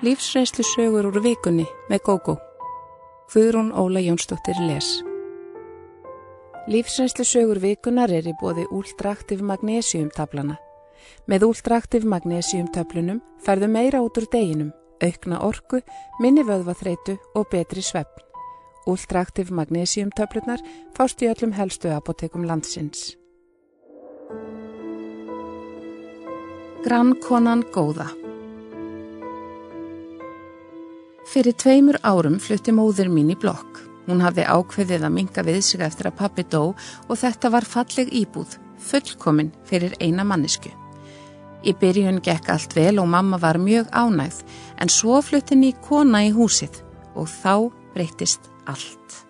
Lífsreynslu sögur úr vikunni með GóGó. Guðrún Óla Jónsdóttir les. Lífsreynslu sögur vikunar er í bóði úldraktiv magnesiumtablana. Með úldraktiv magnesiumtöflunum færðu meira út úr deginum, aukna orku, minni vöðvaþreitu og betri sveppn. Úldraktiv magnesiumtöflunar fást í öllum helstu apotekum landsins. Grannkonan góða Fyrir tveimur árum flutti móður mín í blokk. Hún hafði ákveðið að minga við sig eftir að pappi dó og þetta var falleg íbúð, fullkomin fyrir eina mannisku. Í byrjun gekk allt vel og mamma var mjög ánægð en svo flutti ný kona í húsið og þá breytist allt.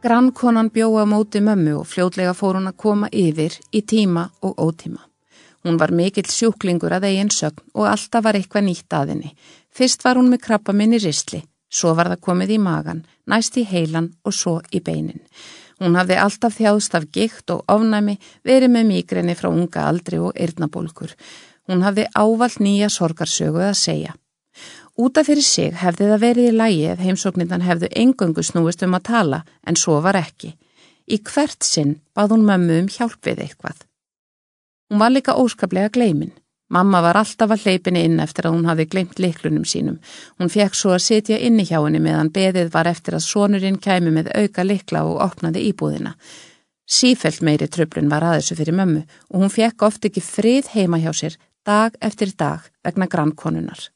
Grannkonan bjóða móti mömmu og fljótlega fór hún að koma yfir í tíma og ótíma. Hún var mikill sjúklingur að eigin sögn og alltaf var eitthvað nýtt að henni. Fyrst var hún með krabba minni risli, svo var það komið í magan, næst í heilan og svo í beinin. Hún hafði alltaf þjáðst af gikt og ofnæmi, verið með migrini frá unga aldri og yrnabólkur. Hún hafði ávall nýja sorgarsögu að segja. Útaf fyrir sig hefði það verið í lægi ef heimsóknindan hefðu engöngu snúist um að tala en svo var ekki. Í hvert sinn bað hún mömmu um hjálp við eitthvað. Hún var líka óskaplega gleimin. Mamma var alltaf að hleypini inn eftir að hún hafi gleimt liklunum sínum. Hún fekk svo að sitja inni hjá henni meðan beðið var eftir að sonurinn kæmi með auka likla og opnaði íbúðina. Sífelt meiri tröflun var aðeinsu fyrir mömmu og hún fekk oft ekki frið heima hjá sér dag eftir dag vegna grannkonunar.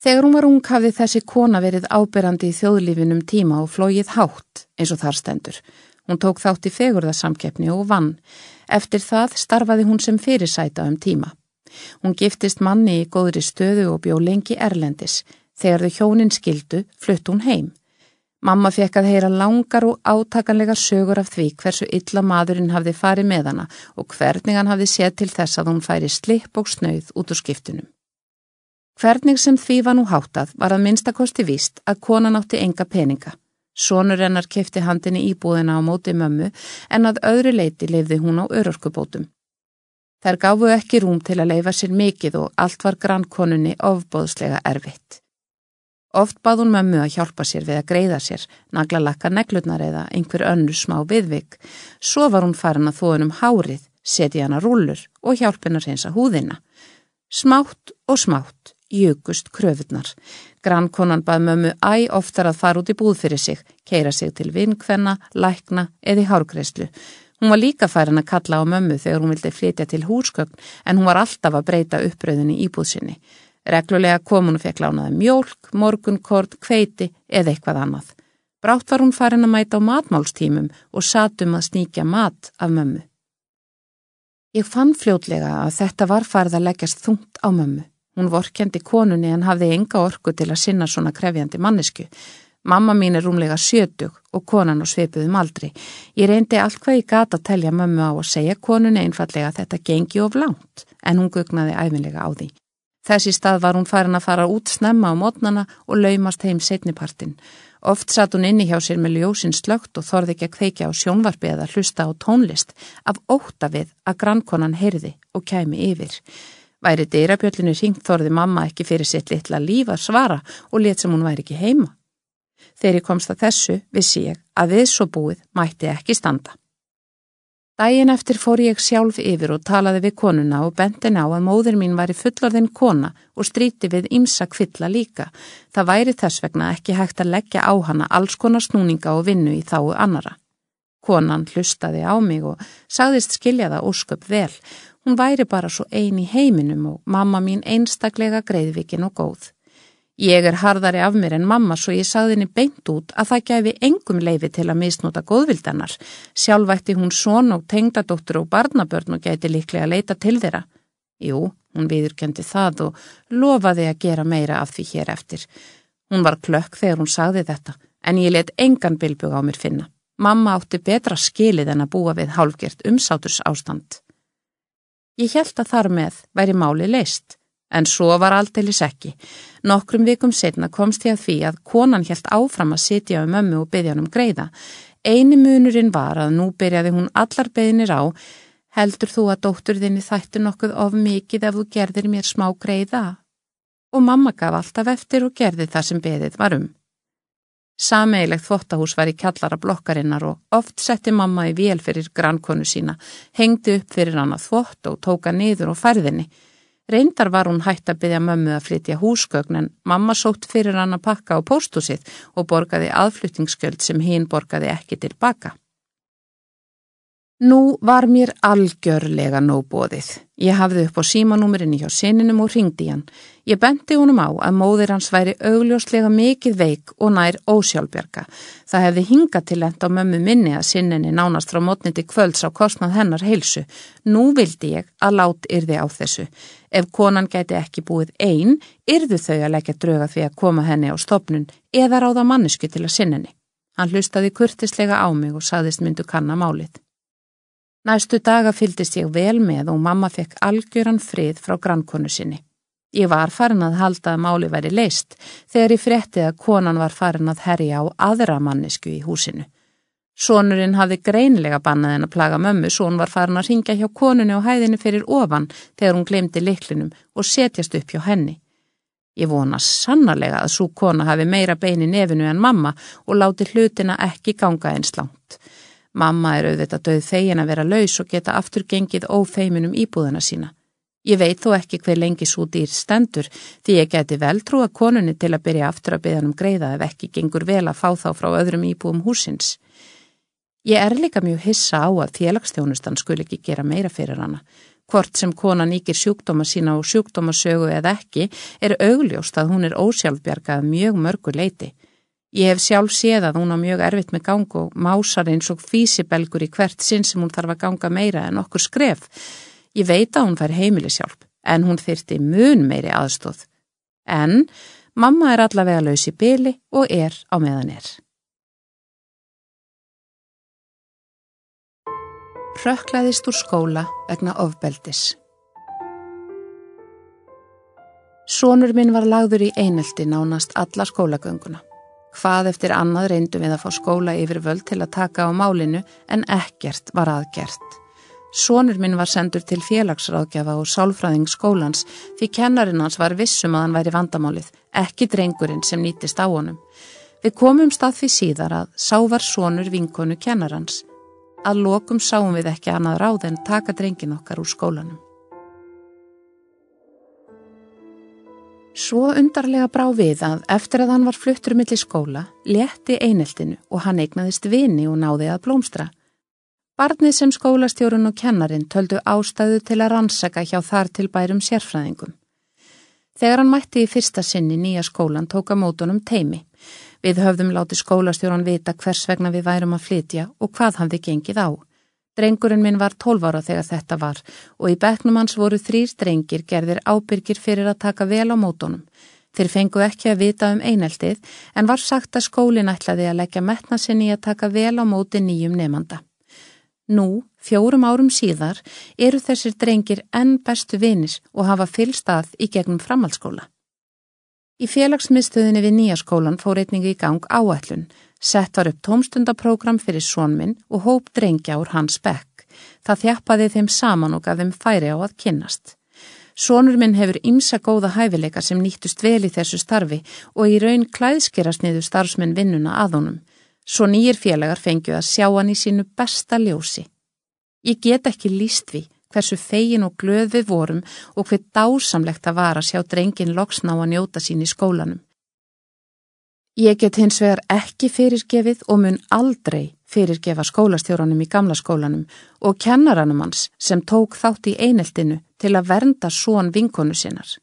Þegar hún var ung hafði þessi kona verið áberandi í þjóðlífinum tíma og flóið hátt eins og þar stendur. Hún tók þátt í fegurðarsamkeppni og vann. Eftir það starfaði hún sem fyrirsæta um tíma. Hún giftist manni í góðri stöðu og bjó lengi erlendis. Þegar þau hjónin skildu, flutt hún heim. Mamma fekk að heyra langar og átakanlegar sögur af því hversu illa maðurinn hafði farið með hana og hvernig hann hafði séð til þess að hún færi slipp og snauð út úr skiptunum. Hvernig sem því var nú háttað var að minnstakosti víst að konan átti enga peninga. Sónur hennar kefti handinni íbúðina á móti mömmu en að öðru leiti lifði hún á örorkubótum. Þær gafu ekki rúm til að leifa sér mikið og allt var grannkonunni ofbóðslega erfitt. Oft bað hún mömmu að hjálpa sér við að greiða sér, nagla lakka neglutnar eða einhver önnu smá viðvik. Svo var hún farin að þóðunum hárið, setja hana rúlur og hjálpina reynsa húðina. Smátt og smátt jökust kröfurnar. Grannkonan bað mömmu æ oftar að fara út í búð fyrir sig, keira sig til vinkvenna, lækna eða í hárgreyslu. Hún var líka færin að kalla á mömmu þegar hún vildi flytja til húsgögn en hún var alltaf að breyta uppröðinni í búðsynni. Reglulega kom hún og fekk lánaði mjólk, morgunkort, kveiti eða eitthvað annað. Brátt var hún farin að mæta á matmálstímum og satum að sníkja mat af mömmu. Ég fann fljótlega að þetta var farið að leggjast þungt á mömmu. Hún vorkendi konunni en hafði enga orku til að sinna svona krefjandi mannesku. Mamma mín er rúmlega sjötug og konan og sveipuðum aldrei. Ég reyndi allt hvað ég gata að telja mömmu á að segja konunni einfallega að þetta gengi of langt en hún gugnaði æfinlega á því. Þessi stað var hún farin að fara út snemma á mótnana og laumast heim setnipartin. Oft satt hún inni hjá sér með ljósinn slögt og þorði ekki að kveikja á sjónvarpi eða hlusta á tónlist af óta við að grannkonan heyrði og kæmi yfir. Væri dyrabjöllinu ringt þorði mamma ekki fyrir sitt litla líf að svara og let sem hún væri ekki heima. Þegar ég komst að þessu vissi ég að við svo búið mætti ekki standa. Dægin eftir fór ég sjálf yfir og talaði við konuna og bendin á að móður mín var í fullorðin kona og stríti við ymsa kvilla líka. Það væri þess vegna ekki hægt að leggja á hana alls konar snúninga og vinnu í þáu annara. Konan hlustaði á mig og sagðist skilja það ósköp vel Hún væri bara svo ein í heiminum og mamma mín einstaklega greiðvikin og góð. Ég er harðari af mér en mamma svo ég sagði henni beint út að það gæfi engum leifi til að misnúta góðvildanar. Sjálfvætti hún són og tengdadóttur og barnabörn og gæti líklega að leita til þeirra. Jú, hún viðurkendi það og lofaði að gera meira af því hér eftir. Hún var klökk þegar hún sagði þetta en ég let engan bilbug á mér finna. Mamma átti betra skilið en að búa við hálfgert umsáturs ástand. Ég held að þar með væri máli leist, en svo var aldeilis ekki. Nokkrum vikum setna komst ég að því að konan held áfram að sitja um mömmu og byggja hann um greiða. Einu munurinn var að nú byrjaði hún allar beðinir á, Heldur þú að dóttur þinni þættu nokkuð of mikið ef þú gerðir mér smá greiða? Og mamma gaf alltaf eftir og gerði það sem beðið var um. Sameilegt þvottahús var í kjallara blokkarinnar og oft setti mamma í vél fyrir grannkonu sína, hengdi upp fyrir hann að þvott og tóka niður og færðinni. Reyndar var hún hægt að byggja mömmu að flytja húsgögn en mamma sótt fyrir hann að pakka á póstúsið og borgaði aðflutningsskjöld sem hinn borgaði ekki tilbaka. Nú var mér algjörlega nóbóðið. Ég hafði upp á símanúmerinni hjá sininum og ringdi hann. Ég benti honum á að móðir hans væri augljóslega mikið veik og nær ósjálfbjarga. Það hefði hingað til enda á mömmu minni að sininni nánast frá mótniti kvölds á kostnað hennar heilsu. Nú vildi ég að lát yrði á þessu. Ef konan gæti ekki búið einn, yrðu þau að leggja drauga því að koma henni á stopnun eða ráða mannesku til að sininni. Hann hlustaði kurtislega á mig og saðist myndu kanna málið. Næstu daga fyldist ég vel með og mamma fekk algjöran frið frá grannkonu sinni. Ég var farin að halda að máli væri leist þegar ég frétti að konan var farin að herja á aðra mannesku í húsinu. Sónurinn hafði greinlega bannað en að plaga mömmu svo hún var farin að ringja hjá konunni og hæðinu fyrir ofan þegar hún glemdi liklinum og setjast upp hjá henni. Ég vona sannarlega að svo kona hafi meira bein í nefinu en mamma og láti hlutina ekki ganga eins langt. Mamma er auðvitað döð þegin að vera laus og geta aftur gengið ófeiminum íbúðuna sína. Ég veit þó ekki hver lengi svo dýr stendur því ég geti vel trúa konunni til að byrja aftur að byrja um greiða ef ekki gengur vel að fá þá frá öðrum íbúum húsins. Ég er líka mjög hissa á að félagsþjónustan skul ekki gera meira fyrir hana. Hvort sem konan íkir sjúkdóma sína og sjúkdómasögu eða ekki er augljóst að hún er ósjálfbjargað mjög mörgu leiti. Ég hef sjálf séð að hún á mjög erfitt með gang og másar eins og físibelgur í hvert sinn sem hún þarf að ganga meira en okkur skref. Ég veit að hún fær heimilisjálf en hún þyrti mun meiri aðstóð. En mamma er allavega laus í byli og er á meðan er. Rökklaðist úr skóla vegna ofbeldis. Sónur minn var lagður í einelti nánast alla skólagönguna. Hvað eftir annað reyndum við að fá skóla yfir völd til að taka á málinu en ekkert var aðgert. Sónur minn var sendur til félagsráðgjafa og sálfræðing skólans því kennarinn hans var vissum að hann væri vandamálið, ekki drengurinn sem nýtist á honum. Við komum stað því síðar að sá var sónur vinkonu kennarans. Að lokum sáum við ekki annað ráð en taka drengin okkar úr skólanum. Svo undarlega brá við að eftir að hann var fluttur millir skóla, létti eineltinu og hann eignaðist vini og náði að blómstra. Barnið sem skólastjórun og kennarin töldu ástæðu til að rannsaka hjá þar til bærum sérfræðingum. Þegar hann mætti í fyrsta sinni nýja skólan tóka mótunum teimi. Við höfðum láti skólastjóran vita hvers vegna við værum að flytja og hvað hann við gengið á. Drengurinn minn var 12 ára þegar þetta var og í bekknum hans voru þrýr drengir gerðir ábyrgir fyrir að taka vel á mótonum. Þeir fengu ekki að vita um eineltið en var sagt að skólin ætlaði að leggja metna sinni að taka vel á móti nýjum nefnanda. Nú, fjórum árum síðar, eru þessir drengir enn bestu vinis og hafa fylstað í gegnum framhaldsskóla. Í félagsmiðstöðinni við nýja skólan fór einningu í gang áætlun Sett var upp tómstundaprógram fyrir sónminn og hóp drengja úr hans bekk. Það þjappaði þeim saman og gaf þeim færi á að kynnast. Sónur minn hefur ymsa góða hæfileika sem nýttust vel í þessu starfi og í raun klæðskerast niður starfsmenn vinnuna að honum. Svo nýjir félagar fengju að sjá hann í sínu besta ljósi. Ég get ekki líst við hversu fegin og glöð við vorum og hver dásamlegt að vara sjá drengin loksná að njóta sín í skólanum. Ég get hins vegar ekki fyrirgefið og mun aldrei fyrirgefa skólastjóranum í gamla skólanum og kennaranum hans sem tók þátt í eineltinu til að vernda són vinkonu sinnar.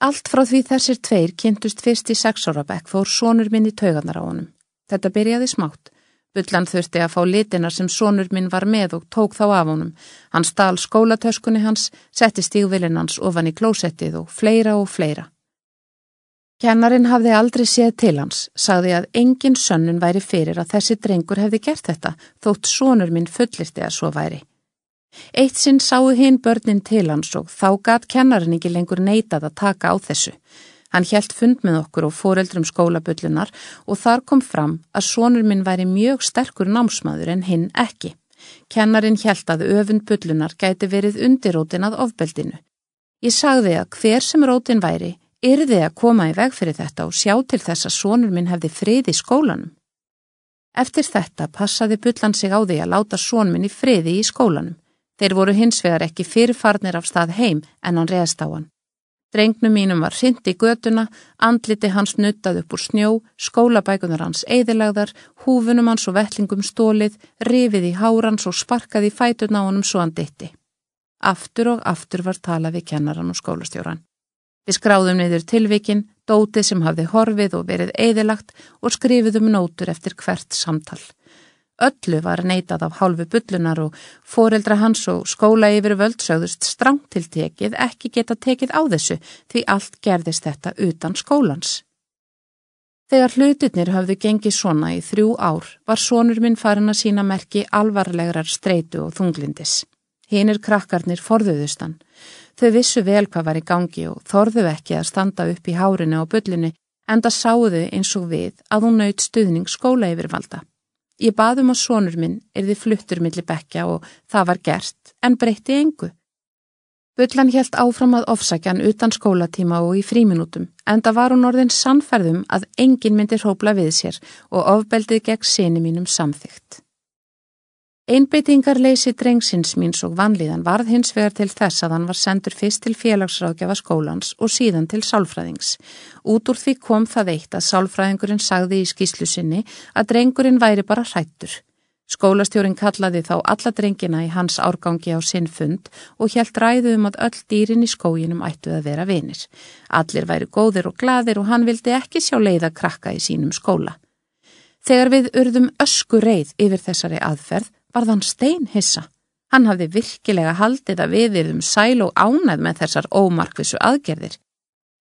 Allt frá því þessir tveir kynntust fyrst í sexórabekk fór sónur minn í tauganar á honum. Þetta byrjaði smátt. Bullan þurfti að fá litina sem sónur minn var með og tók þá af honum. Hann stál skólatöskunni hans, setti stígvilinn hans ofan í klósettið og fleira og fleira. Kennarin hafði aldrei séð til hans, sagði að engin sönnun væri fyrir að þessi drengur hefði gert þetta, þótt sonur minn fullirti að svo væri. Eitt sinn sáu hinn börnin til hans og þá gat kennarin ekki lengur neitað að taka á þessu. Hann helt fund með okkur og foreldrum skólaböllunar og þar kom fram að sonur minn væri mjög sterkur námsmaður en hinn ekki. Kennarin hjælt að öfund bullunar gæti verið undirótin að ofbeldinu. Ég sagði að hver sem rótin væri, yrði að koma í veg fyrir þetta og sjá til þess að sonur minn hefði frið í skólanum. Eftir þetta passaði bullan sig á því að láta són minn í friði í skólanum. Þeir voru hins vegar ekki fyrirfarnir af stað heim en hann reðst á hann. Drengnum mínum var hrind í göduna, andliti hans nuttað upp úr snjó, skólabækunar hans eðilagðar, húfunum hans og vettlingum stólið, rifið í hárans og sparkað í fætuna á honum svo hann ditti. Aftur og aftur var talað við kennaran og skólastjóran. Við skráðum niður tilvikin, dótið sem hafði horfið og verið eðilagt og skrifiðum nótur eftir hvert samtal. Öllu var neitað af hálfu bullunar og foreldra hans og skóla yfir völdsögðust strangt til tekið ekki geta tekið á þessu því allt gerðist þetta utan skólans. Þegar hlutirnir hafðu gengið svona í þrjú ár var sonur minn farin að sína merki alvarlegar streitu og þunglindis. Hinnir krakkarnir forðuðustan. Þau vissu vel hvað var í gangi og þorðu ekki að standa upp í hárinu og bullinu en það sáðu eins og við að hún naut stuðning skóla yfirvalda. Ég baðum á sonur minn er þið fluttur millir bekja og það var gert en breytti engu. Bullan helt áfram að ofsakjan utan skólatíma og í fríminútum en það var hún orðin sannferðum að engin myndi hrópla við sér og ofbeldið gegn seni mínum samþygt. Einbeitingarleysi drengsins míns og vanlíðan varð hins vegar til þess að hann var sendur fyrst til félagsráðgjafa skólans og síðan til sálfræðings. Út úr því kom það eitt að sálfræðingurinn sagði í skýslu sinni að drengurinn væri bara hrættur. Skólastjórin kallaði þá alla drengina í hans árgangi á sinn fund og helt ræðu um að öll dýrin í skóginum ættu að vera vinir. Allir væri góðir og gladir og hann vildi ekki sjá leiða krakka í sínum skóla. Þegar við urðum ösku reið yfir þessari aðferð varðan steinhissa. Hann hafði virkilega haldið að við erum sæl og ánæð með þessar ómarkvisu aðgerðir.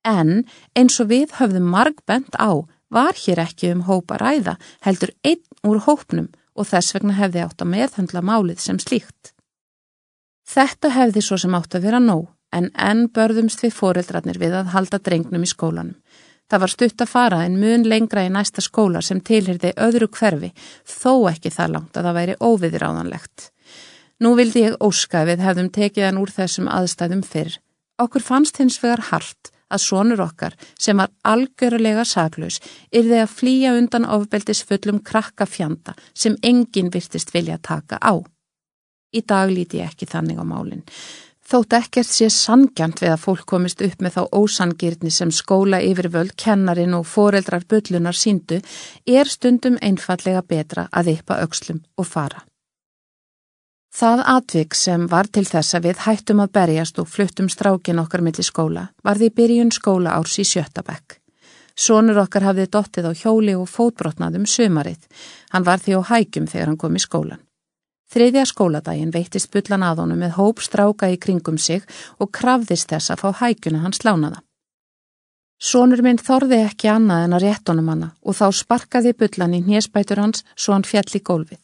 En eins og við höfðum marg bent á var hér ekki um hópa ræða heldur einn úr hópnum og þess vegna hefði átt að meðhandla málið sem slíkt. Þetta hefði svo sem átt að vera nóg en enn börðumst við foreldrarnir við að halda drengnum í skólanum. Það var stutt að fara en mun lengra í næsta skóla sem tilhyrði öðru hverfi, þó ekki það langt að það væri óviðráðanlegt. Nú vildi ég óska við hefðum tekið hann úr þessum aðstæðum fyrr. Okkur fannst hins vegar hart að sonur okkar, sem var algjörlega saklaus, yrði að flýja undan ofbeldis fullum krakka fjanda sem enginn virtist vilja taka á. Í dag líti ég ekki þannig á málinn. Þótt ekkert sé sangjant við að fólk komist upp með þá ósangirni sem skóla yfirvöld, kennarin og foreldrar byllunar síndu er stundum einfallega betra að yppa aukslum og fara. Það atvik sem var til þess að við hættum að berjast og fluttum strákin okkar millir skóla var því byrjun skóla árs í Sjötabæk. Sónur okkar hafði dottið á hjóli og fótbrotnaðum sömarið. Hann var því á hægjum þegar hann kom í skólan. Þriðja skóladaginn veittist bullan að honum með hóp stráka í kringum sig og krafðist þess að fá hækuna hans lánaða. Sónur minn þorði ekki annað en að rétt honum hana og þá sparkaði bullan í hnjespætur hans svo hann fjall í gólfið.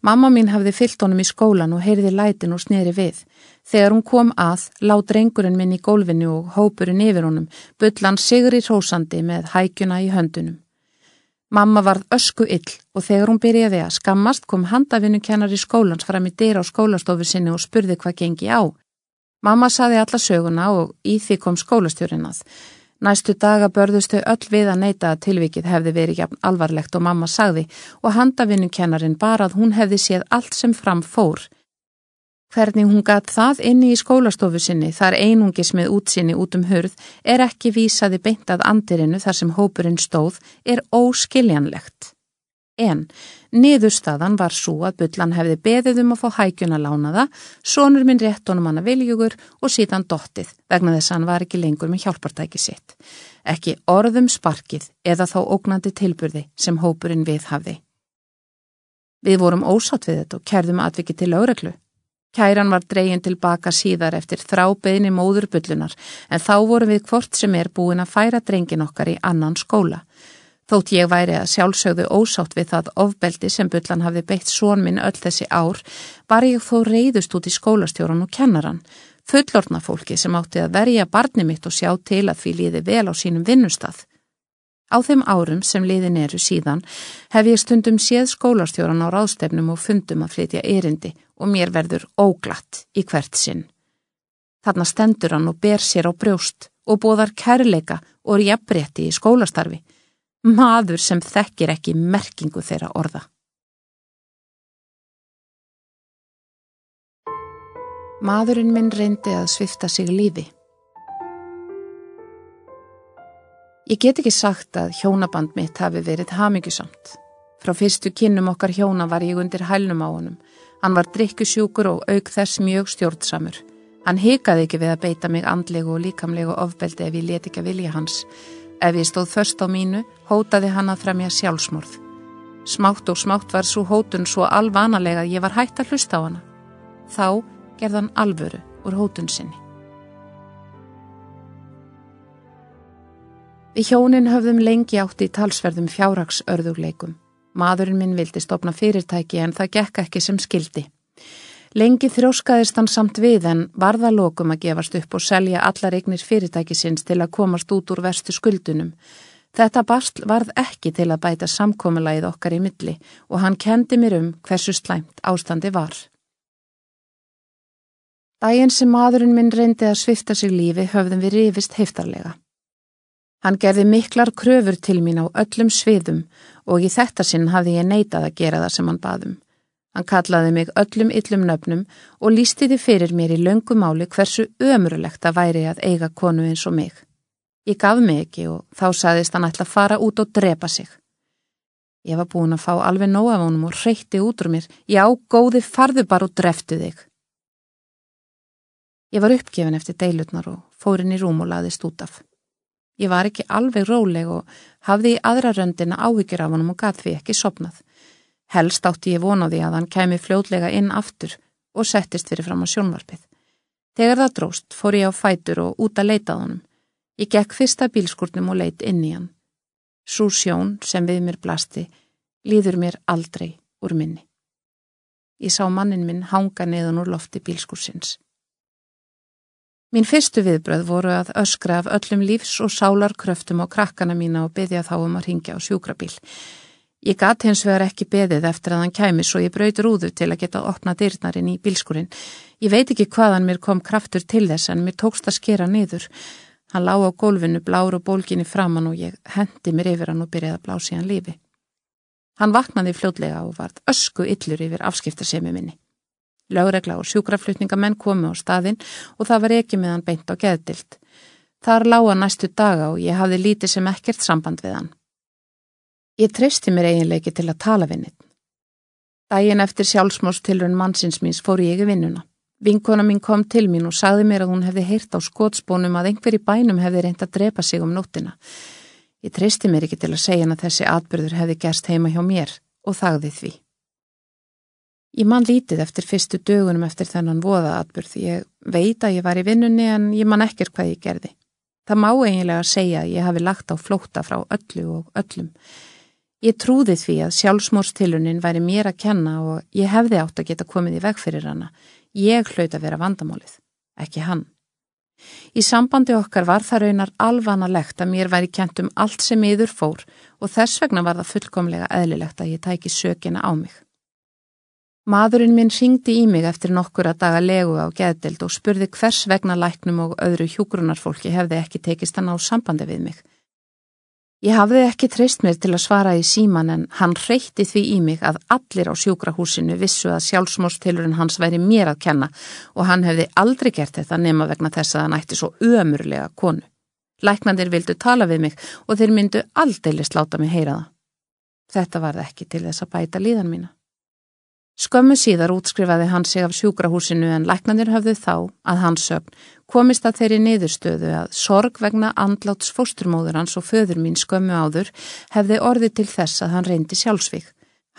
Mamma mín hafði fyllt honum í skólan og heyrði lætin og sneri við. Þegar hún kom að, láð drengurinn minn í gólfinu og hópurinn yfir honum, bullan sigri rósandi með hækuna í höndunum. Mamma varð ösku ill og þegar hún byrjaði að skammast kom handavinnukennar í skólans fram í dyr á skólastofu sinni og spurði hvað gengi á. Mamma saði alla söguna og í því kom skólastjórinnað. Næstu daga börðustu öll við að neyta að tilvikið hefði verið jafn alvarlegt og mamma sagði og handavinnukennarin bara að hún hefði séð allt sem fram fór. Hvernig hún gatt það inni í skólastofu sinni þar einungis með útsinni út um hörð er ekki vísaði beintað andirinu þar sem hópurinn stóð er óskiljanlegt. En niðurstaðan var svo að byllan hefði beðið um að fá hækjuna lánaða, sonur minn rétt honum hana viljugur og síðan dottið vegna þess að hann var ekki lengur með hjálpartæki sitt. Ekki orðum sparkið eða þá ógnandi tilburði sem hópurinn við hafði. Við vorum ósátt við þetta og kerðum atvikið til auðreglu. Kæran var dreyin tilbaka síðar eftir þrábeðni móðurbullunar en þá vorum við hvort sem er búin að færa drengin okkar í annan skóla. Þótt ég væri að sjálfsögðu ósátt við það ofbeldi sem bullan hafði beitt són minn öll þessi ár, var ég þó reyðust út í skólastjóran og kennaran, fullorna fólki sem átti að verja barni mitt og sjá til að því líði vel á sínum vinnustað. Á þeim árum sem liðin eru síðan hef ég stundum séð skólastjóran á ráðstefnum og fundum að flytja erindi og mér verður óglatt í hvert sinn. Þarna stendur hann og ber sér á brjóst og bóðar kærleika og jafnbretti í skólastarfi. Maður sem þekkir ekki merkingu þeirra orða. Maðurinn minn reyndi að svifta sig lífi. Ég get ekki sagt að hjónaband mitt hafi verið hamingjusamt. Frá fyrstu kynnum okkar hjóna var ég undir hælnum á honum. Hann var drikkjusjúkur og auk þess mjög stjórnsamur. Hann hikaði ekki við að beita mig andlegu og líkamlegu ofbeldi ef ég leti ekki að vilja hans. Ef ég stóð först á mínu, hótaði hann að fremja sjálfsmorð. Smátt og smátt var svo hótun svo alvanalega að ég var hægt að hlusta á hana. Þá gerðan alvöru úr hótun sinni. Við hjónin höfðum lengi átt í talsverðum fjárhagsörðugleikum. Maðurinn minn vildi stopna fyrirtæki en það gekk ekki sem skildi. Lengi þróskaðist hann samt við en varða lokum að gefast upp og selja allar eignir fyrirtækisins til að komast út úr verstu skuldunum. Þetta bastl varð ekki til að bæta samkominnlægið okkar í milli og hann kendi mér um hversu slæmt ástandi var. Dæin sem maðurinn minn reyndi að svifta sig lífi höfðum við rifist heftarlega. Hann gerði miklar kröfur til mín á öllum sviðum og í þetta sinn hafði ég neitað að gera það sem hann baðum. Hann kallaði mig öllum yllum nöfnum og lístiði fyrir mér í löngumáli hversu ömurlegt að væri að eiga konu eins og mig. Ég gaf mig ekki og þá saðist hann ætla að fara út og drepa sig. Ég var búin að fá alveg nóg af honum og reytti út úr mér. Já, góði, farðu bara og dreftu þig. Ég var uppgefin eftir deilutnar og fórin í rúm og laðist út af. Ég var ekki alveg róleg og hafði í aðra röndina áhyggjur af honum og gaf því ekki sopnað. Helst átti ég vonaði að hann kemi fljótlega inn aftur og settist fyrir fram á sjónvarpið. Þegar það dróst fór ég á fætur og út að leita á honum. Ég gekk fyrsta bílskurnum og leit inn í hann. Sú sjón sem við mér blasti líður mér aldrei úr minni. Ég sá mannin minn hanga neðan úr lofti bílskursins. Mín fyrstu viðbröð voru að öskra af öllum lífs og sálar kröftum á krakkana mína og byggja þá um að ringja á sjúkrabíl. Ég gat hins vegar ekki beðið eftir að hann kæmi svo ég brauti rúðu til að geta opna dyrnarinn í bílskurinn. Ég veit ekki hvaðan mér kom kraftur til þess en mér tókst að skera niður. Hann lá á gólfinu blár og bólginni framann og ég hendi mér yfir hann og byrjaði að blási hann lífi. Hann vaknaði fljótlega og vart ösku yllur yfir afskiptarsemi minni. Lögregla og sjúkraflutningamenn komu á staðinn og það var ekki meðan beint á geðdilt. Þar lága næstu daga og ég hafði lítið sem ekkert samband við hann. Ég treysti mér eiginleiki til að tala við nitt. Dægin eftir sjálfsmórstilrun mannsins míns fór ég í vinnuna. Vinkona mín kom til mín og sagði mér að hún hefði heyrt á skótspónum að einhver í bænum hefði reynd að drepa sig um nóttina. Ég treysti mér ekki til að segja að þessi atbyrður hefði gerst heima hjá mér og þagði því. Ég man lítið eftir fyrstu dögunum eftir þennan voðaatburð. Ég veit að ég var í vinnunni en ég man ekkert hvað ég gerði. Það má eiginlega segja að ég hafi lagt á flóta frá öllu og öllum. Ég trúði því að sjálfsmórstilunin væri mér að kenna og ég hefði átt að geta komið í veg fyrir hana. Ég hlaut að vera vandamálið, ekki hann. Í sambandi okkar var það raunar alvanalegt að mér væri kent um allt sem yður fór og þess vegna var það fullkomlega eðlilegt að ég tæki sökina á mig. Maðurinn minn ringdi í mig eftir nokkur að daga legu á geðdild og spurði hvers vegna læknum og öðru hjúgrunarfólki hefði ekki tekist að ná sambandi við mig. Ég hafði ekki treyst mér til að svara í síman en hann reytti því í mig að allir á sjúkrahúsinu vissu að sjálfsmórstilurinn hans væri mér að kenna og hann hefði aldrei gert þetta nema vegna þess að hann ætti svo ömurlega konu. Læknandir vildu tala við mig og þeir myndu aldeilis láta mig heyra það. Þetta var ekki til þess að bæta líðan mína. Skömmu síðar útskrifaði hann sig af sjúkrahúsinu en læknanir höfðu þá, að hans sögn, komist að þeirri niðurstöðu að sorg vegna andláts fósturmóður hans og föður mín skömmu áður hefði orðið til þess að hann reyndi sjálfsvík.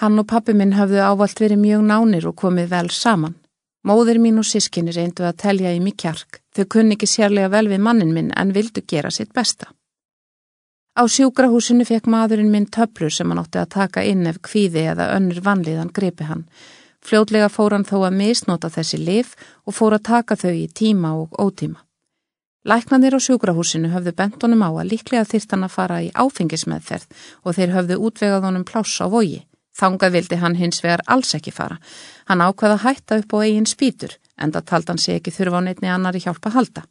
Hann og pappi minn höfðu ávalt verið mjög nánir og komið vel saman. Móður mín og sískinni reyndu að telja í mig kjark. Þau kunni ekki sérlega vel við mannin minn en vildu gera sitt besta. Á sjúkrahúsinu fekk maðurinn minn töflur sem hann átti að taka inn ef kvíði eða önnur vanliðan gripi hann. Fljótlega fór hann þó að misnota þessi lif og fór að taka þau í tíma og ótíma. Læknanir á sjúkrahúsinu höfðu bent honum á að líklega þyrst hann að fara í áfengismeðferð og þeir höfðu útvegað honum pláss á vogi. Þangað vildi hann hins vegar alls ekki fara. Hann ákvaða að hætta upp á eigin spýtur en það tald hann sé ekki þurfa á neittni annari hjálpa halda.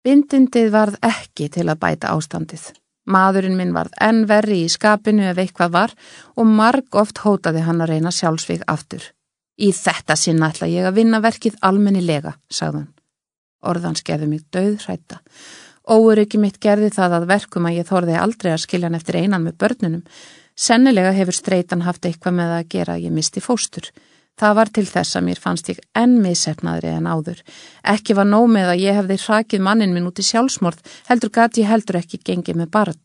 Bindindið varð ekki til að bæta ástandið. Maðurinn minn varð enn verri í skapinu ef eitthvað var og marg oft hótaði hann að reyna sjálfsvík aftur. Í þetta sinna ætla ég að vinna verkið almennilega, sagðan. Orðans gerði mig döðhrætta. Óuriki mitt gerði það að verkum að ég þorði aldrei að skilja hann eftir einan með börnunum. Sennilega hefur streitan haft eitthvað með að gera að ég misti fóstur. Það var til þess að mér fannst ég enn missefnaðri en áður. Ekki var nóg með að ég hefði hrakið mannin minn út í sjálfsmorð, heldur gati heldur ekki gengið með barn.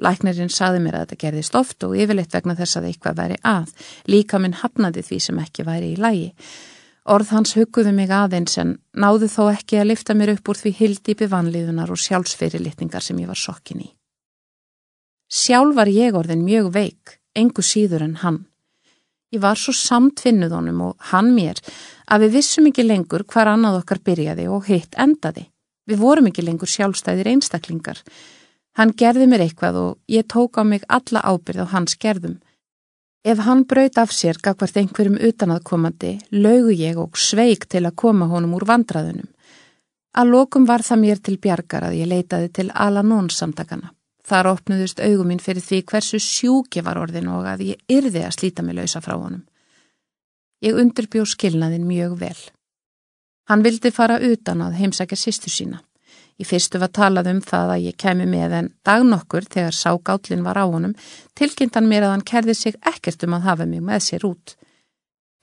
Læknirinn saði mér að þetta gerðist oft og yfirleitt vegna þess að eitthvað væri að. Líka minn hafnaði því sem ekki væri í lægi. Orð hans hugguðu mig aðeins en náðu þó ekki að lifta mér upp úr því hildýpi vanliðunar og sjálfsfyrirlitningar sem ég var sokkin í. Sjálf var ég orðin mjög veik, engu síður en hann. Ég var svo samtvinnuð honum og hann mér að við vissum ekki lengur hvar annað okkar byrjaði og hitt endaði. Við vorum ekki lengur sjálfstæðir einstaklingar. Hann gerði mér eitthvað og ég tók á mig alla ábyrð á hans gerðum. Ef hann braut af sér gagvart einhverjum utanaðkomandi, laugu ég og sveik til að koma honum úr vandraðunum. Að lokum var það mér til bjargar að ég leitaði til Al-Anon samtakana. Þar opnuðust augum mín fyrir því hversu sjúki var orðin og að ég yrði að slíta mig lausa frá honum. Ég undirbjó skilnaðin mjög vel. Hann vildi fara utan að heimsækja sýstu sína. Í fyrstu var talað um það að ég kemi með en dagnokkur þegar ságállin var á honum tilkynntan mér að hann kerði sig ekkert um að hafa mig með sér út.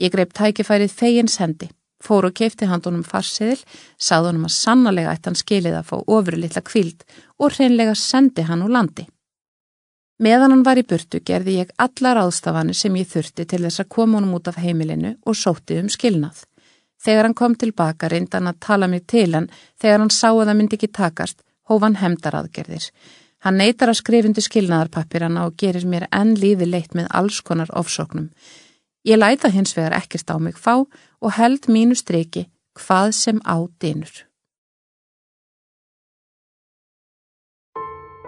Ég greip tækifærið fegins hendi, fór og keipti handunum farsiðil, sað honum að sannlega ætti hann skilið að fá ofru litla kvild og hreinlega sendi hann úr landi. Meðan hann var í burtu gerði ég allar ástafanir sem ég þurfti til þess að koma honum út af heimilinu og sótti um skilnað. Þegar hann kom tilbaka reyndi hann að tala mig til hann, þegar hann sá að það myndi ekki takast, hóf hann hemdar aðgerðir. Hann neytar að skrifundu skilnaðarpappirana og gerir mér enn lífi leitt með alls konar ofsóknum. Ég læta hins vegar ekkert á mig fá og held mínu streiki hvað sem á dinur.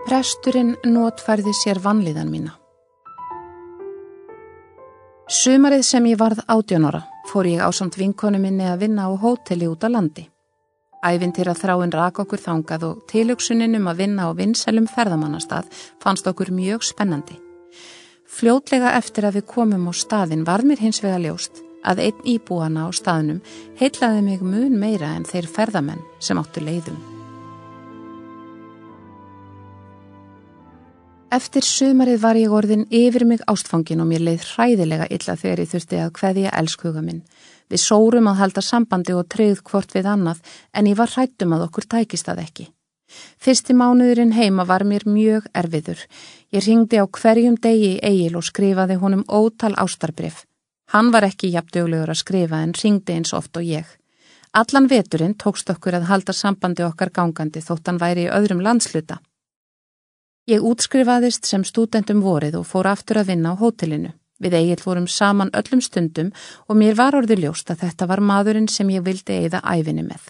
Presturinn notfærði sér vanlíðan mína. Sumarið sem ég varð átjónora fór ég á samt vinkonu minni að vinna á hóteli út á landi. Ævintir að þráinn rak okkur þangað og tilugsunin um að vinna á vinsælum ferðamannastað fannst okkur mjög spennandi. Fljótlega eftir að við komum á staðin var mér hins vega ljóst að einn íbúana á staðnum heitlaði mig mun meira en þeir ferðamenn sem áttu leiðum. Eftir sumarið var ég orðin yfir mig ástfangin og mér leið hræðilega illa þegar ég þurfti að hveðja elskuga minn. Við sórum að halda sambandi og treyð hvort við annað en ég var hrættum að okkur tækist það ekki. Fyrsti mánuðurinn heima var mér mjög erfiður. Ég ringdi á hverjum degi í eigil og skrifaði honum ótal ástarbrif. Hann var ekki jafndöglegur að skrifa en ringdi eins oft og ég. Allan veturinn tókst okkur að halda sambandi okkar gangandi þótt hann væri í öðrum landsluta. Ég útskrifaðist sem stúdendum vorið og fór aftur að vinna á hótelinu. Við eigil fórum saman öllum stundum og mér var orðið ljóst að þetta var maðurinn sem ég vildi eigða æfinni með.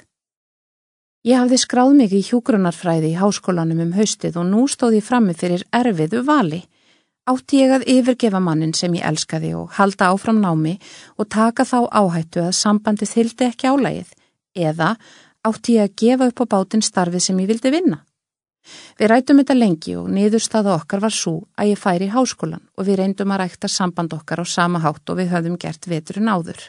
Ég hafði skráð mig í hjúgrunarfræði í háskólanum um haustið og nú stóð ég frammi fyrir erfiðu vali. Átti ég að yfirgefa mannin sem ég elskaði og halda áfram námi og taka þá áhættu að sambandi þyldi ekki álægið eða átti ég að gefa upp á bátinn starfið sem ég vildi vinna. Við rætum þetta lengi og niðurstaða okkar var svo að ég færi í háskólan og við reyndum að rækta samband okkar á sama hátt og við höfðum gert veturinn áður.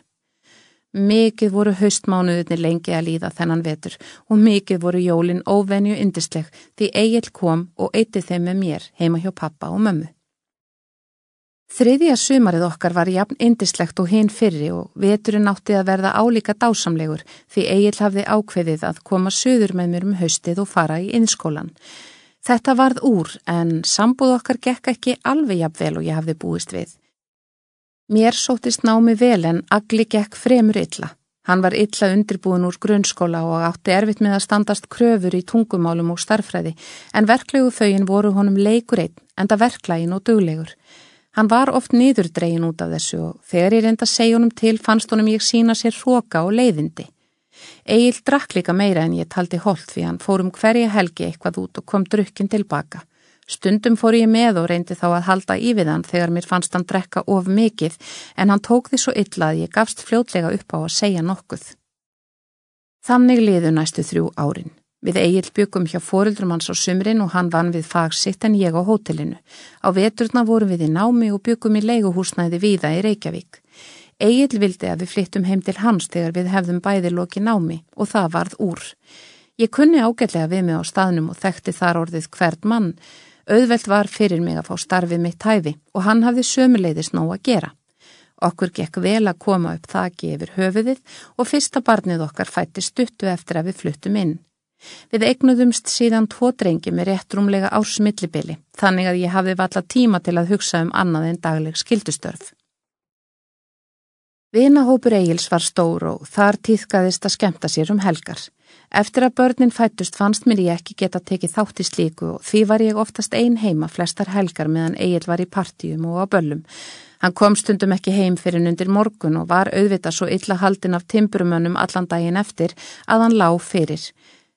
Mikið voru haustmánuðinni lengi að líða þennan vetur og mikið voru jólin óvenju indisleg því Egil kom og eitti þeim með mér heima hjá pappa og mömmu. Þriðja sumarið okkar var jafn indislegt og hinn fyrri og veturinn átti að verða álíka dásamlegur því Egil hafði ákveðið að koma söður með mér um haustið og fara í innskólan. Þetta varð úr en sambúð okkar gekk ekki alveg jafnvel og ég hafði búist við. Mér sótist námi vel en agli gekk fremur illa. Hann var illa undirbúin úr grunnskóla og átti erfitt með að standast kröfur í tungumálum og starfræði en verklegu fögin voru honum leikur einn enda verklægin og duglegur. Hann var oft niðurdregin út af þessu og þegar ég reynda honum til fannst honum ég sína sér hróka og leiðindi. Egil drakk líka meira en ég taldi holt því hann fór um hverja helgi eitthvað út og kom drukkin tilbaka. Stundum fór ég með og reyndi þá að halda í við hann þegar mér fannst hann drekka of mikið en hann tók því svo illa að ég gafst fljótlega upp á að segja nokkuð. Þannig liðu næstu þrjú árin. Við Egil byggum hjá fóruldrum hans á sumrin og hann vann við fagsitt en ég á hótelinu. Á veturna vorum við í námi og byggum í leiguhúsnæði víða í Reykjavík. Egil vildi að við flyttum heim til hans þegar við hefðum bæði loki námi og það varð úr. Ég kunni ágætlega við mig á staðnum og þekkti þar orðið hvert mann. Auðvelt var fyrir mig að fá starfið mitt hæfi og hann hafði sömuleiðis nóg að gera. Okkur gekk vel að koma upp þaki yfir höfuðið og fyrsta barnið okkar fætti stuttu eftir að við fluttum inn. Við eignuðumst síðan tvo drengi með réttrumlega ársmillibili, þannig að ég hafði valla tíma til að hugsa um annað en dagleg skildustörf. Vinahópur Egils var stór og þar týðkaðist að skemta sér um helgar. Eftir að börnin fættust fannst mér ég ekki geta tekið þátt í slíku og því var ég oftast ein heima flestar helgar meðan Egil var í partíum og á böllum. Hann kom stundum ekki heim fyrir undir morgun og var auðvitað svo illa haldin af timburumönnum allan daginn eftir að hann lág fyrir.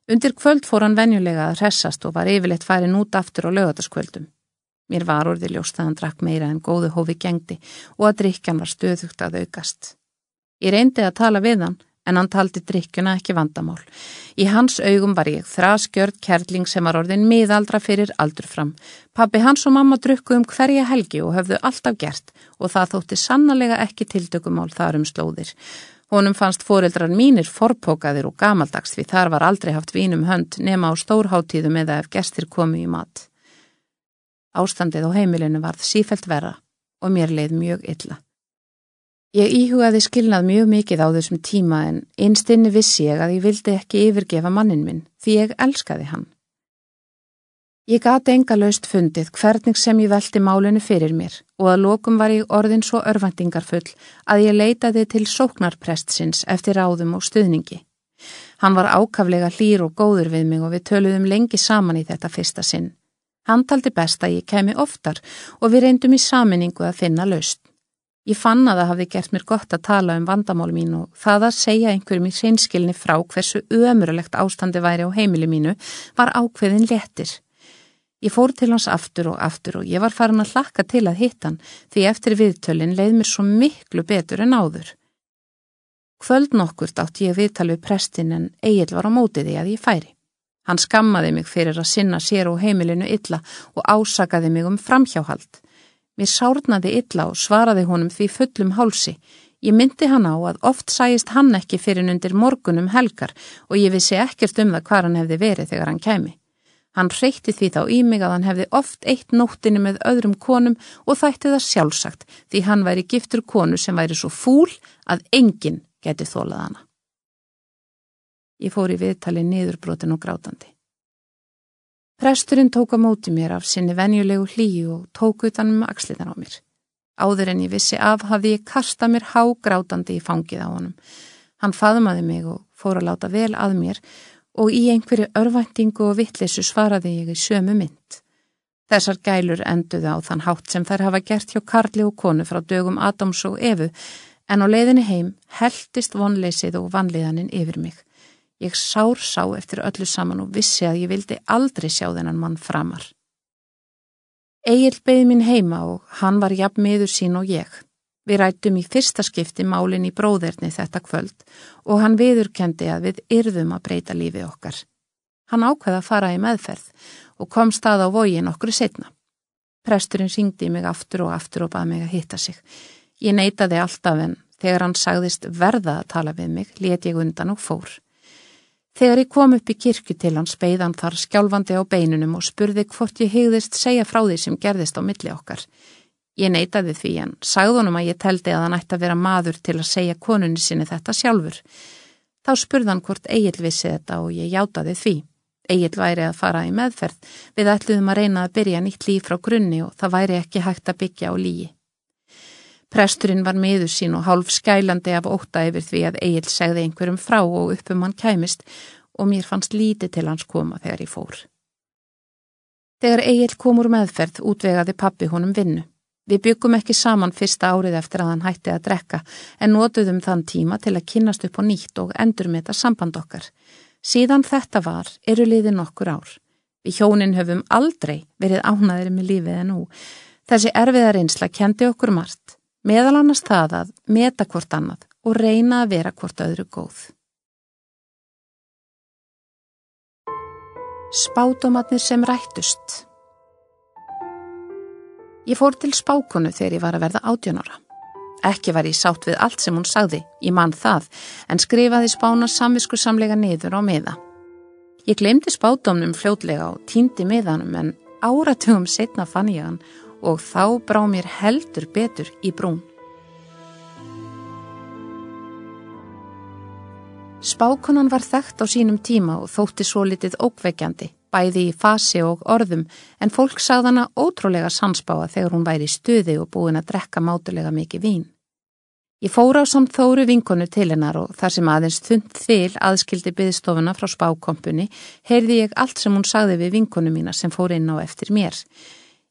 Undir kvöld fór hann venjulega að hressast og var yfirleitt farin út aftur á lögataskvöldum. Mér var orði ljóst að hann drakk meira en góðu hófi gengdi og að drikjan var stöðugt að aukast. Ég reyndi að tala við hann en hann taldi drikkjuna ekki vandamál. Í hans augum var ég þraskjörð kerling sem var orðin miðaldra fyrir aldur fram. Pappi hans og mamma drukku um hverja helgi og höfðu alltaf gert og það þótti sannlega ekki tildökumál þar um slóðir. Honum fannst foreldrar mínir forpókaðir og gamaldags því þar var aldrei haft vínum hönd nema á stórháttíðum eða ef gestir komi í mat. Ástandið á heimilinu varð sífelt verra og mér leið mjög illa. Ég íhugaði skilnað mjög mikið á þessum tíma en einstinni vissi ég að ég vildi ekki yfirgefa mannin minn því ég elskaði hann. Ég gati enga laust fundið hvernig sem ég velti málinu fyrir mér og að lokum var ég orðin svo örvendingarfull að ég leitaði til sóknarprestsins eftir ráðum og stuðningi. Hann var ákaflega hlýr og góður við mig og við töluðum lengi saman í þetta fyrsta sinn. Hann taldi best að ég kemi oftar og við reyndum í saminningu að finna laust. Ég fann að það hafði gert mér gott að tala um vandamál mín og það að segja einhverjum í hreinskilni frá hversu ömurulegt ástandi væri á heimili mínu var ákveðin léttir. Ég fór til hans aftur og aftur og ég var farin að hlakka til að hitta hann því eftir viðtölinn leið mér svo miklu betur en áður. Kvöld nokkurt átt ég viðtal við prestin en Egil var á mótið því að ég færi. Hann skammaði mig fyrir að sinna sér og heimilinu illa og ásakaði mig um framhjáhald. Mér sárnaði illa og svaraði honum því fullum hálsi. Ég myndi hann á að oft sæist hann ekki fyrir undir morgunum helgar og ég vissi ekkert um það hvað hann hefði verið þegar hann kemi. Hann reykti því þá í mig að hann hefði oft eitt nóttinu með öðrum konum og þætti það sjálfsagt því hann væri giftur konu sem væri svo fúl að enginn geti þólað hana. Ég fór í viðtali niðurbrotin og grátandi. Presturinn tók á móti mér af sinni venjulegu hlýju og tók utan um axliðan á mér. Áður en ég vissi af hafði ég kasta mér há grátandi í fangið á honum. Hann faðmaði mig og fór að láta vel að mér og í einhverju örvæntingu og vittlisu svaraði ég í sömu mynd. Þessar gælur enduði á þann hátt sem þær hafa gert hjá Karli og konu frá dögum Adams og Efu en á leiðinni heim heldist vonleysið og vanliðaninn yfir mig. Ég sár sá eftir öllu saman og vissi að ég vildi aldrei sjá þennan mann framar. Egil beði mín heima og hann var jafn miður sín og ég. Við rættum í fyrsta skipti málinn í bróðerni þetta kvöld og hann viðurkendi að við yrðum að breyta lífi okkar. Hann ákveða að fara í meðferð og kom stað á vógin okkur setna. Presturinn syngdi mig aftur og aftur og baði mig að hitta sig. Ég neytaði alltaf en þegar hann sagðist verða að tala við mig, let ég undan og fór. Þegar ég kom upp í kirkju til hann speiðan þar skjálfandi á beinunum og spurði hvort ég hegðist segja frá því sem gerðist á milli okkar. Ég neytaði því en sagðunum að ég teldi að hann ætti að vera maður til að segja konunni sinni þetta sjálfur. Þá spurðan hvort Egil vissi þetta og ég játaði því. Egil væri að fara í meðferð, við ætluðum að reyna að byrja nýtt líf frá grunni og það væri ekki hægt að byggja á lígi. Presturinn var miður sín og hálf skælandi af óta yfir því að Egil segði einhverjum frá og uppum hann kæmist og mér fannst lítið til hans koma þegar ég fór. Þegar Egil kom úr meðferð útvegaði pappi honum vinnu. Við byggum ekki saman fyrsta árið eftir að hann hætti að drekka en notuðum þann tíma til að kynast upp á nýtt og endur með þetta samband okkar. Síðan þetta var eru liðin okkur ár. Við hjónin höfum aldrei verið ánaðir með lífið en nú. Þessi erfiða reynsla kendi okkur margt, meðal annars það að meta hvort annað og reyna að vera hvort öðru góð. Spátomatnir sem rættust Ég fór til spákonu þegar ég var að verða átjónara. Ekki var ég sátt við allt sem hún sagði, ég mann það, en skrifaði spána samvisku samlega niður á miða. Ég glemdi spátumnum fljótlega og týndi miðanum en áratugum setna fann ég hann og þá brá mér heldur betur í brún. Spákonan var þekkt á sínum tíma og þótti svo litið ókveikjandi bæði í fasi og orðum en fólk sagði hana ótrúlega sansbáa þegar hún væri í stuði og búin að drekka mátulega mikið vín. Ég fór á samt þóru vinkonu til hennar og þar sem aðeins þund þil aðskildi byggstofuna frá spákompunni heyrði ég allt sem hún sagði við vinkonu mína sem fór inn á eftir mér.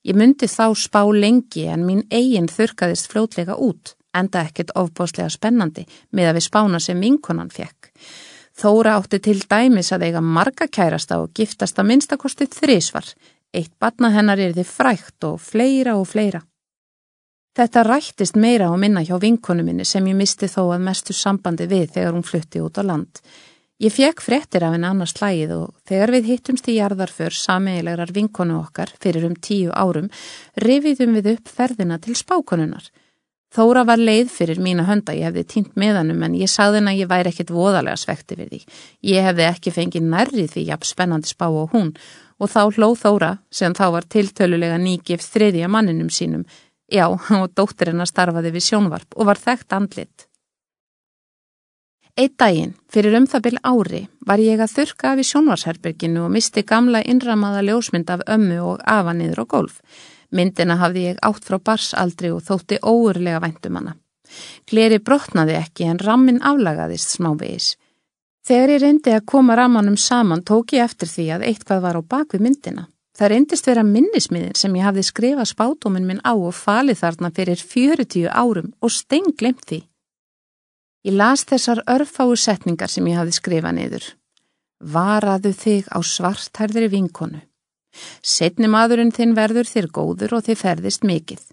Ég myndi þá spá lengi en mín eigin þurkaðist fljótlega út, enda ekkert ofbáslega spennandi með að við spána sem vinkonan fekk. Þóra átti til dæmis að eiga marga kærasta og giftast að minnstakosti þrísvar. Eitt batna hennar er þið frækt og fleira og fleira. Þetta rættist meira og minna hjá vinkonu minni sem ég misti þó að mestu sambandi við þegar hún flutti út á land. Ég fekk frettir af henn annars slægið og þegar við hittumst í jarðarför sameilegrar vinkonu okkar fyrir um tíu árum rifiðum við upp ferðina til spákonunar. Þóra var leið fyrir mína hönda, ég hefði týnt með hannum en ég sagði henn að ég væri ekkit voðalega svekti við því. Ég hefði ekki fengið nærrið því jafn spennandi spá á hún og þá hlóð Þóra sem þá var tiltölulega nýgif þriðja manninum sínum, já og dóttir hennar starfaði við sjónvarp og var þekkt andlit. Eitt daginn, fyrir um það byrj ári, var ég að þurka af í sjónvarsherberginu og misti gamla innramaða ljósmynd af ömmu og afa niður á golf. Myndina hafði ég átt frá barsaldri og þótti óurlega væntum hana. Gleri brotnaði ekki en rammin aflagaðist smávegis. Þegar ég reyndi að koma rammanum saman tók ég eftir því að eitthvað var á bakvið myndina. Það reyndist vera minnismiðin sem ég hafði skrifað spátuminn minn á og falið þarna fyrir 40 árum og stein glemt því. Ég las þessar örfáu setningar sem ég hafði skrifað niður. Varaðu þig á svartærðri vinkonu. Setni maðurinn þinn verður þér góður og þið ferðist mikið.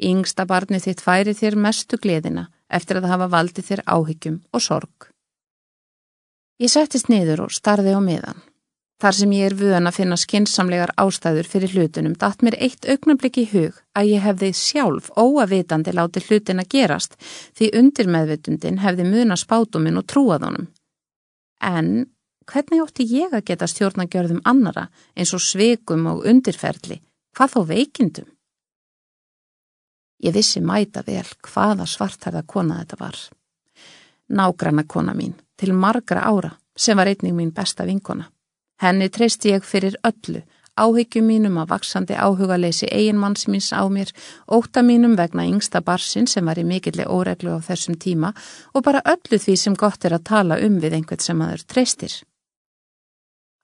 Yngsta barni þitt færi þér mestu gleðina eftir að hafa valdið þér áhyggjum og sorg. Ég settist niður og starði á miðan. Þar sem ég er vöðan að finna skinsamlegar ástæður fyrir hlutunum datt mér eitt augnablik í hug að ég hefði sjálf óavitandi látið hlutin að gerast því undir meðvitundin hefði muna spátuminn og trúað honum. En hvernig ótti ég að geta stjórnagjörðum annara eins og sveikum og undirferðli, hvað þó veikindum? Ég vissi mæta vel hvaða svartarða kona þetta var. Nágranna kona mín, til margra ára, sem var einning mín besta vinkona. Henni treysti ég fyrir öllu, áhyggjum mínum að vaksandi áhugaleysi eiginmanns míns á mér, óta mínum vegna yngsta barsin sem var í mikilli óreglu á þessum tíma og bara öllu því sem gott er að tala um við einhvert sem aður treystir.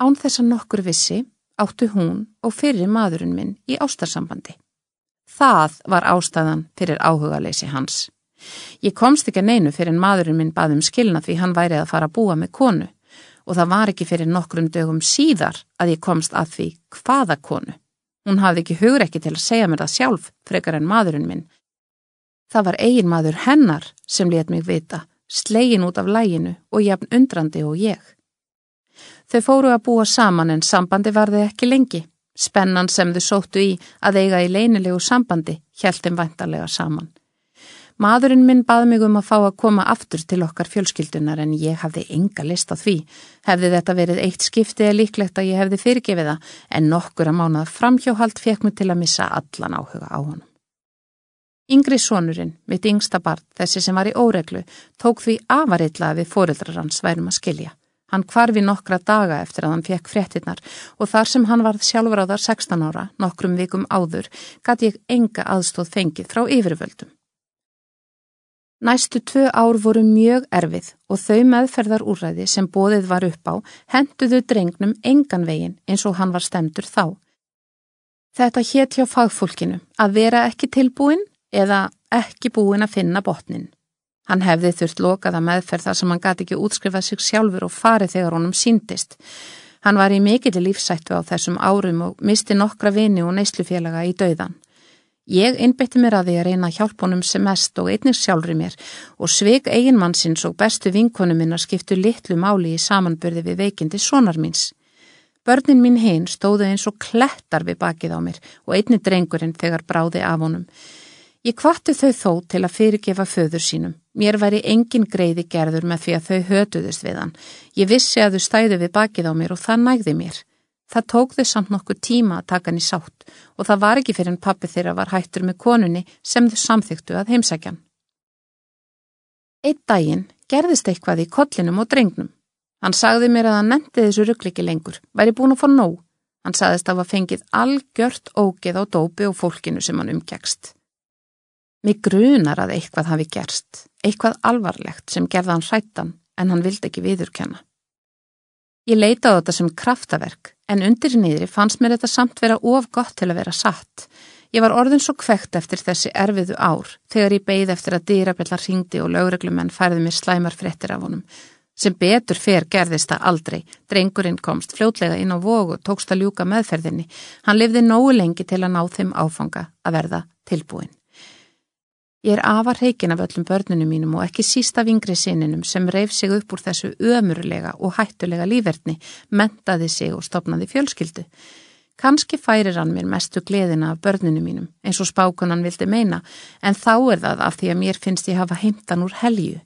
Án þess að nokkur vissi áttu hún og fyrir maðurinn minn í ástarsambandi. Það var ástæðan fyrir áhugaleysi hans. Ég komst ekki að neinu fyrir maðurinn minn baðum skilna því hann væri að fara að búa með konu og það var ekki fyrir nokkrum dögum síðar að ég komst að því hvaða konu. Hún hafði ekki hugur ekki til að segja mér það sjálf frekar en maðurinn minn. Það var eigin maður hennar sem let mig vita, slegin út af læginu og jafn undrandi og ég. Þau fóru að búa saman en sambandi varði ekki lengi. Spennan sem þau sóttu í að eiga í leinilegu sambandi hjæltum vantarlega saman. Maðurinn minn bað mig um að fá að koma aftur til okkar fjölskyldunar en ég hafði enga list á því. Hefði þetta verið eitt skipti eða líklegt að ég hefði fyrirgefið það en nokkur að mánað framhjóhald fekk mig til að missa allan áhuga á honum. Yngri sonurinn, mitt yngsta barn, þessi sem var í óreglu, tók því afariðla við fóreldrar hans værum að skilja. Hann kvarfi nokkra daga eftir að hann fekk fréttinnar og þar sem hann varð sjálfur á þar 16 ára, nokkrum vikum áður, gæti ég enga aðstóð fengið frá yfirvöldum. Næstu tvö ár voru mjög erfið og þau meðferðar úræði sem bóðið var upp á henduðu drengnum engan veginn eins og hann var stemdur þá. Þetta hétt hjá fagfólkinu að vera ekki tilbúin eða ekki búin að finna botnin. Hann hefði þurft lokaða meðferð þar sem hann gati ekki útskrifað sig sjálfur og farið þegar honum síndist. Hann var í mikill lífsættu á þessum árum og misti nokkra vini og neyslufélaga í dauðan. Ég innbytti mér að því að reyna honum sem mest og einnig sjálfri mér og sveik eiginmannsins og bestu vinkonu minna skiptu litlu máli í samanbyrði við veikindi sonar míns. Börnin mín hinn stóðu eins og klettar við bakið á mér og einni drengurinn þegar bráði af honum. Ég kvatti þau þó til að fyrirgefa föður sínum. Mér væri engin greiði gerður með því að þau hötuðust við hann. Ég vissi að þau stæðu við bakið á mér og það nægði mér. Það tók þau samt nokkuð tíma að taka hann í sátt og það var ekki fyrir en pappi þeirra var hættur með konunni sem þau samþyktu að heimsækjan. Eitt daginn gerðist eitthvað í kollinum og drengnum. Hann sagði mér að hann nefndi þessu ruggliki lengur, væri búin að fá nóg. Hann sagðist að það var fengið algjört ógeð á dópi og fólkinu sem hann umkjækst. Mig grunar að eitthvað hafi gerst, eitthvað alvarlegt sem gerða hann hrættan en hann vildi ekki viðurkenna. Ég leita á þetta sem kraftaverk en undir nýðri fannst mér þetta samt vera of gott til að vera satt. Ég var orðin svo kvekt eftir þessi erfiðu ár þegar ég beigð eftir að dýrabellar ringdi og lögreglumenn færði mér slæmar fréttir af honum. Sem betur fer gerðist það aldrei. Drengurinn komst fljótlega inn á vógu og tókst að ljúka meðferðinni. Hann lifði nógu lengi til að ná þeim áfanga að verða tilbúin. Ég er afar heikin af öllum börnunum mínum og ekki sísta vingri sinninum sem reif sig upp úr þessu ömurlega og hættulega lífverðni, mentaði sig og stopnaði fjölskyldu. Kanski færir hann mér mestu gleðina af börnunum mínum, eins og spákunan vildi meina, en þá er það af því að mér finnst ég hafa heimtan úr helju.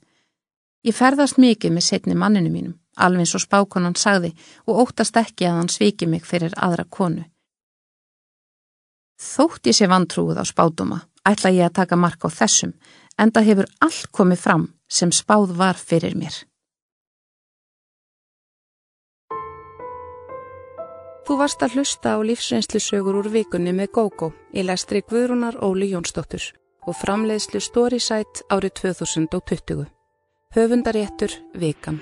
Ég ferðast mikið með setni manninu mínum, alveg eins og spákunan sagði, og óttast ekki að hann sviki mig fyrir aðra konu. Þótt ég sé vantrúið á spátuma, ætla ég að taka mark á þessum, enda hefur allt komið fram sem spáð var fyrir mér. Þú varst að hlusta á lífsreynslusögur úr vikunni með GóGó í lestri Guðrúnar Óli Jónsdóttur og framleiðslu Storysight árið 2020. Höfundaréttur Vikan.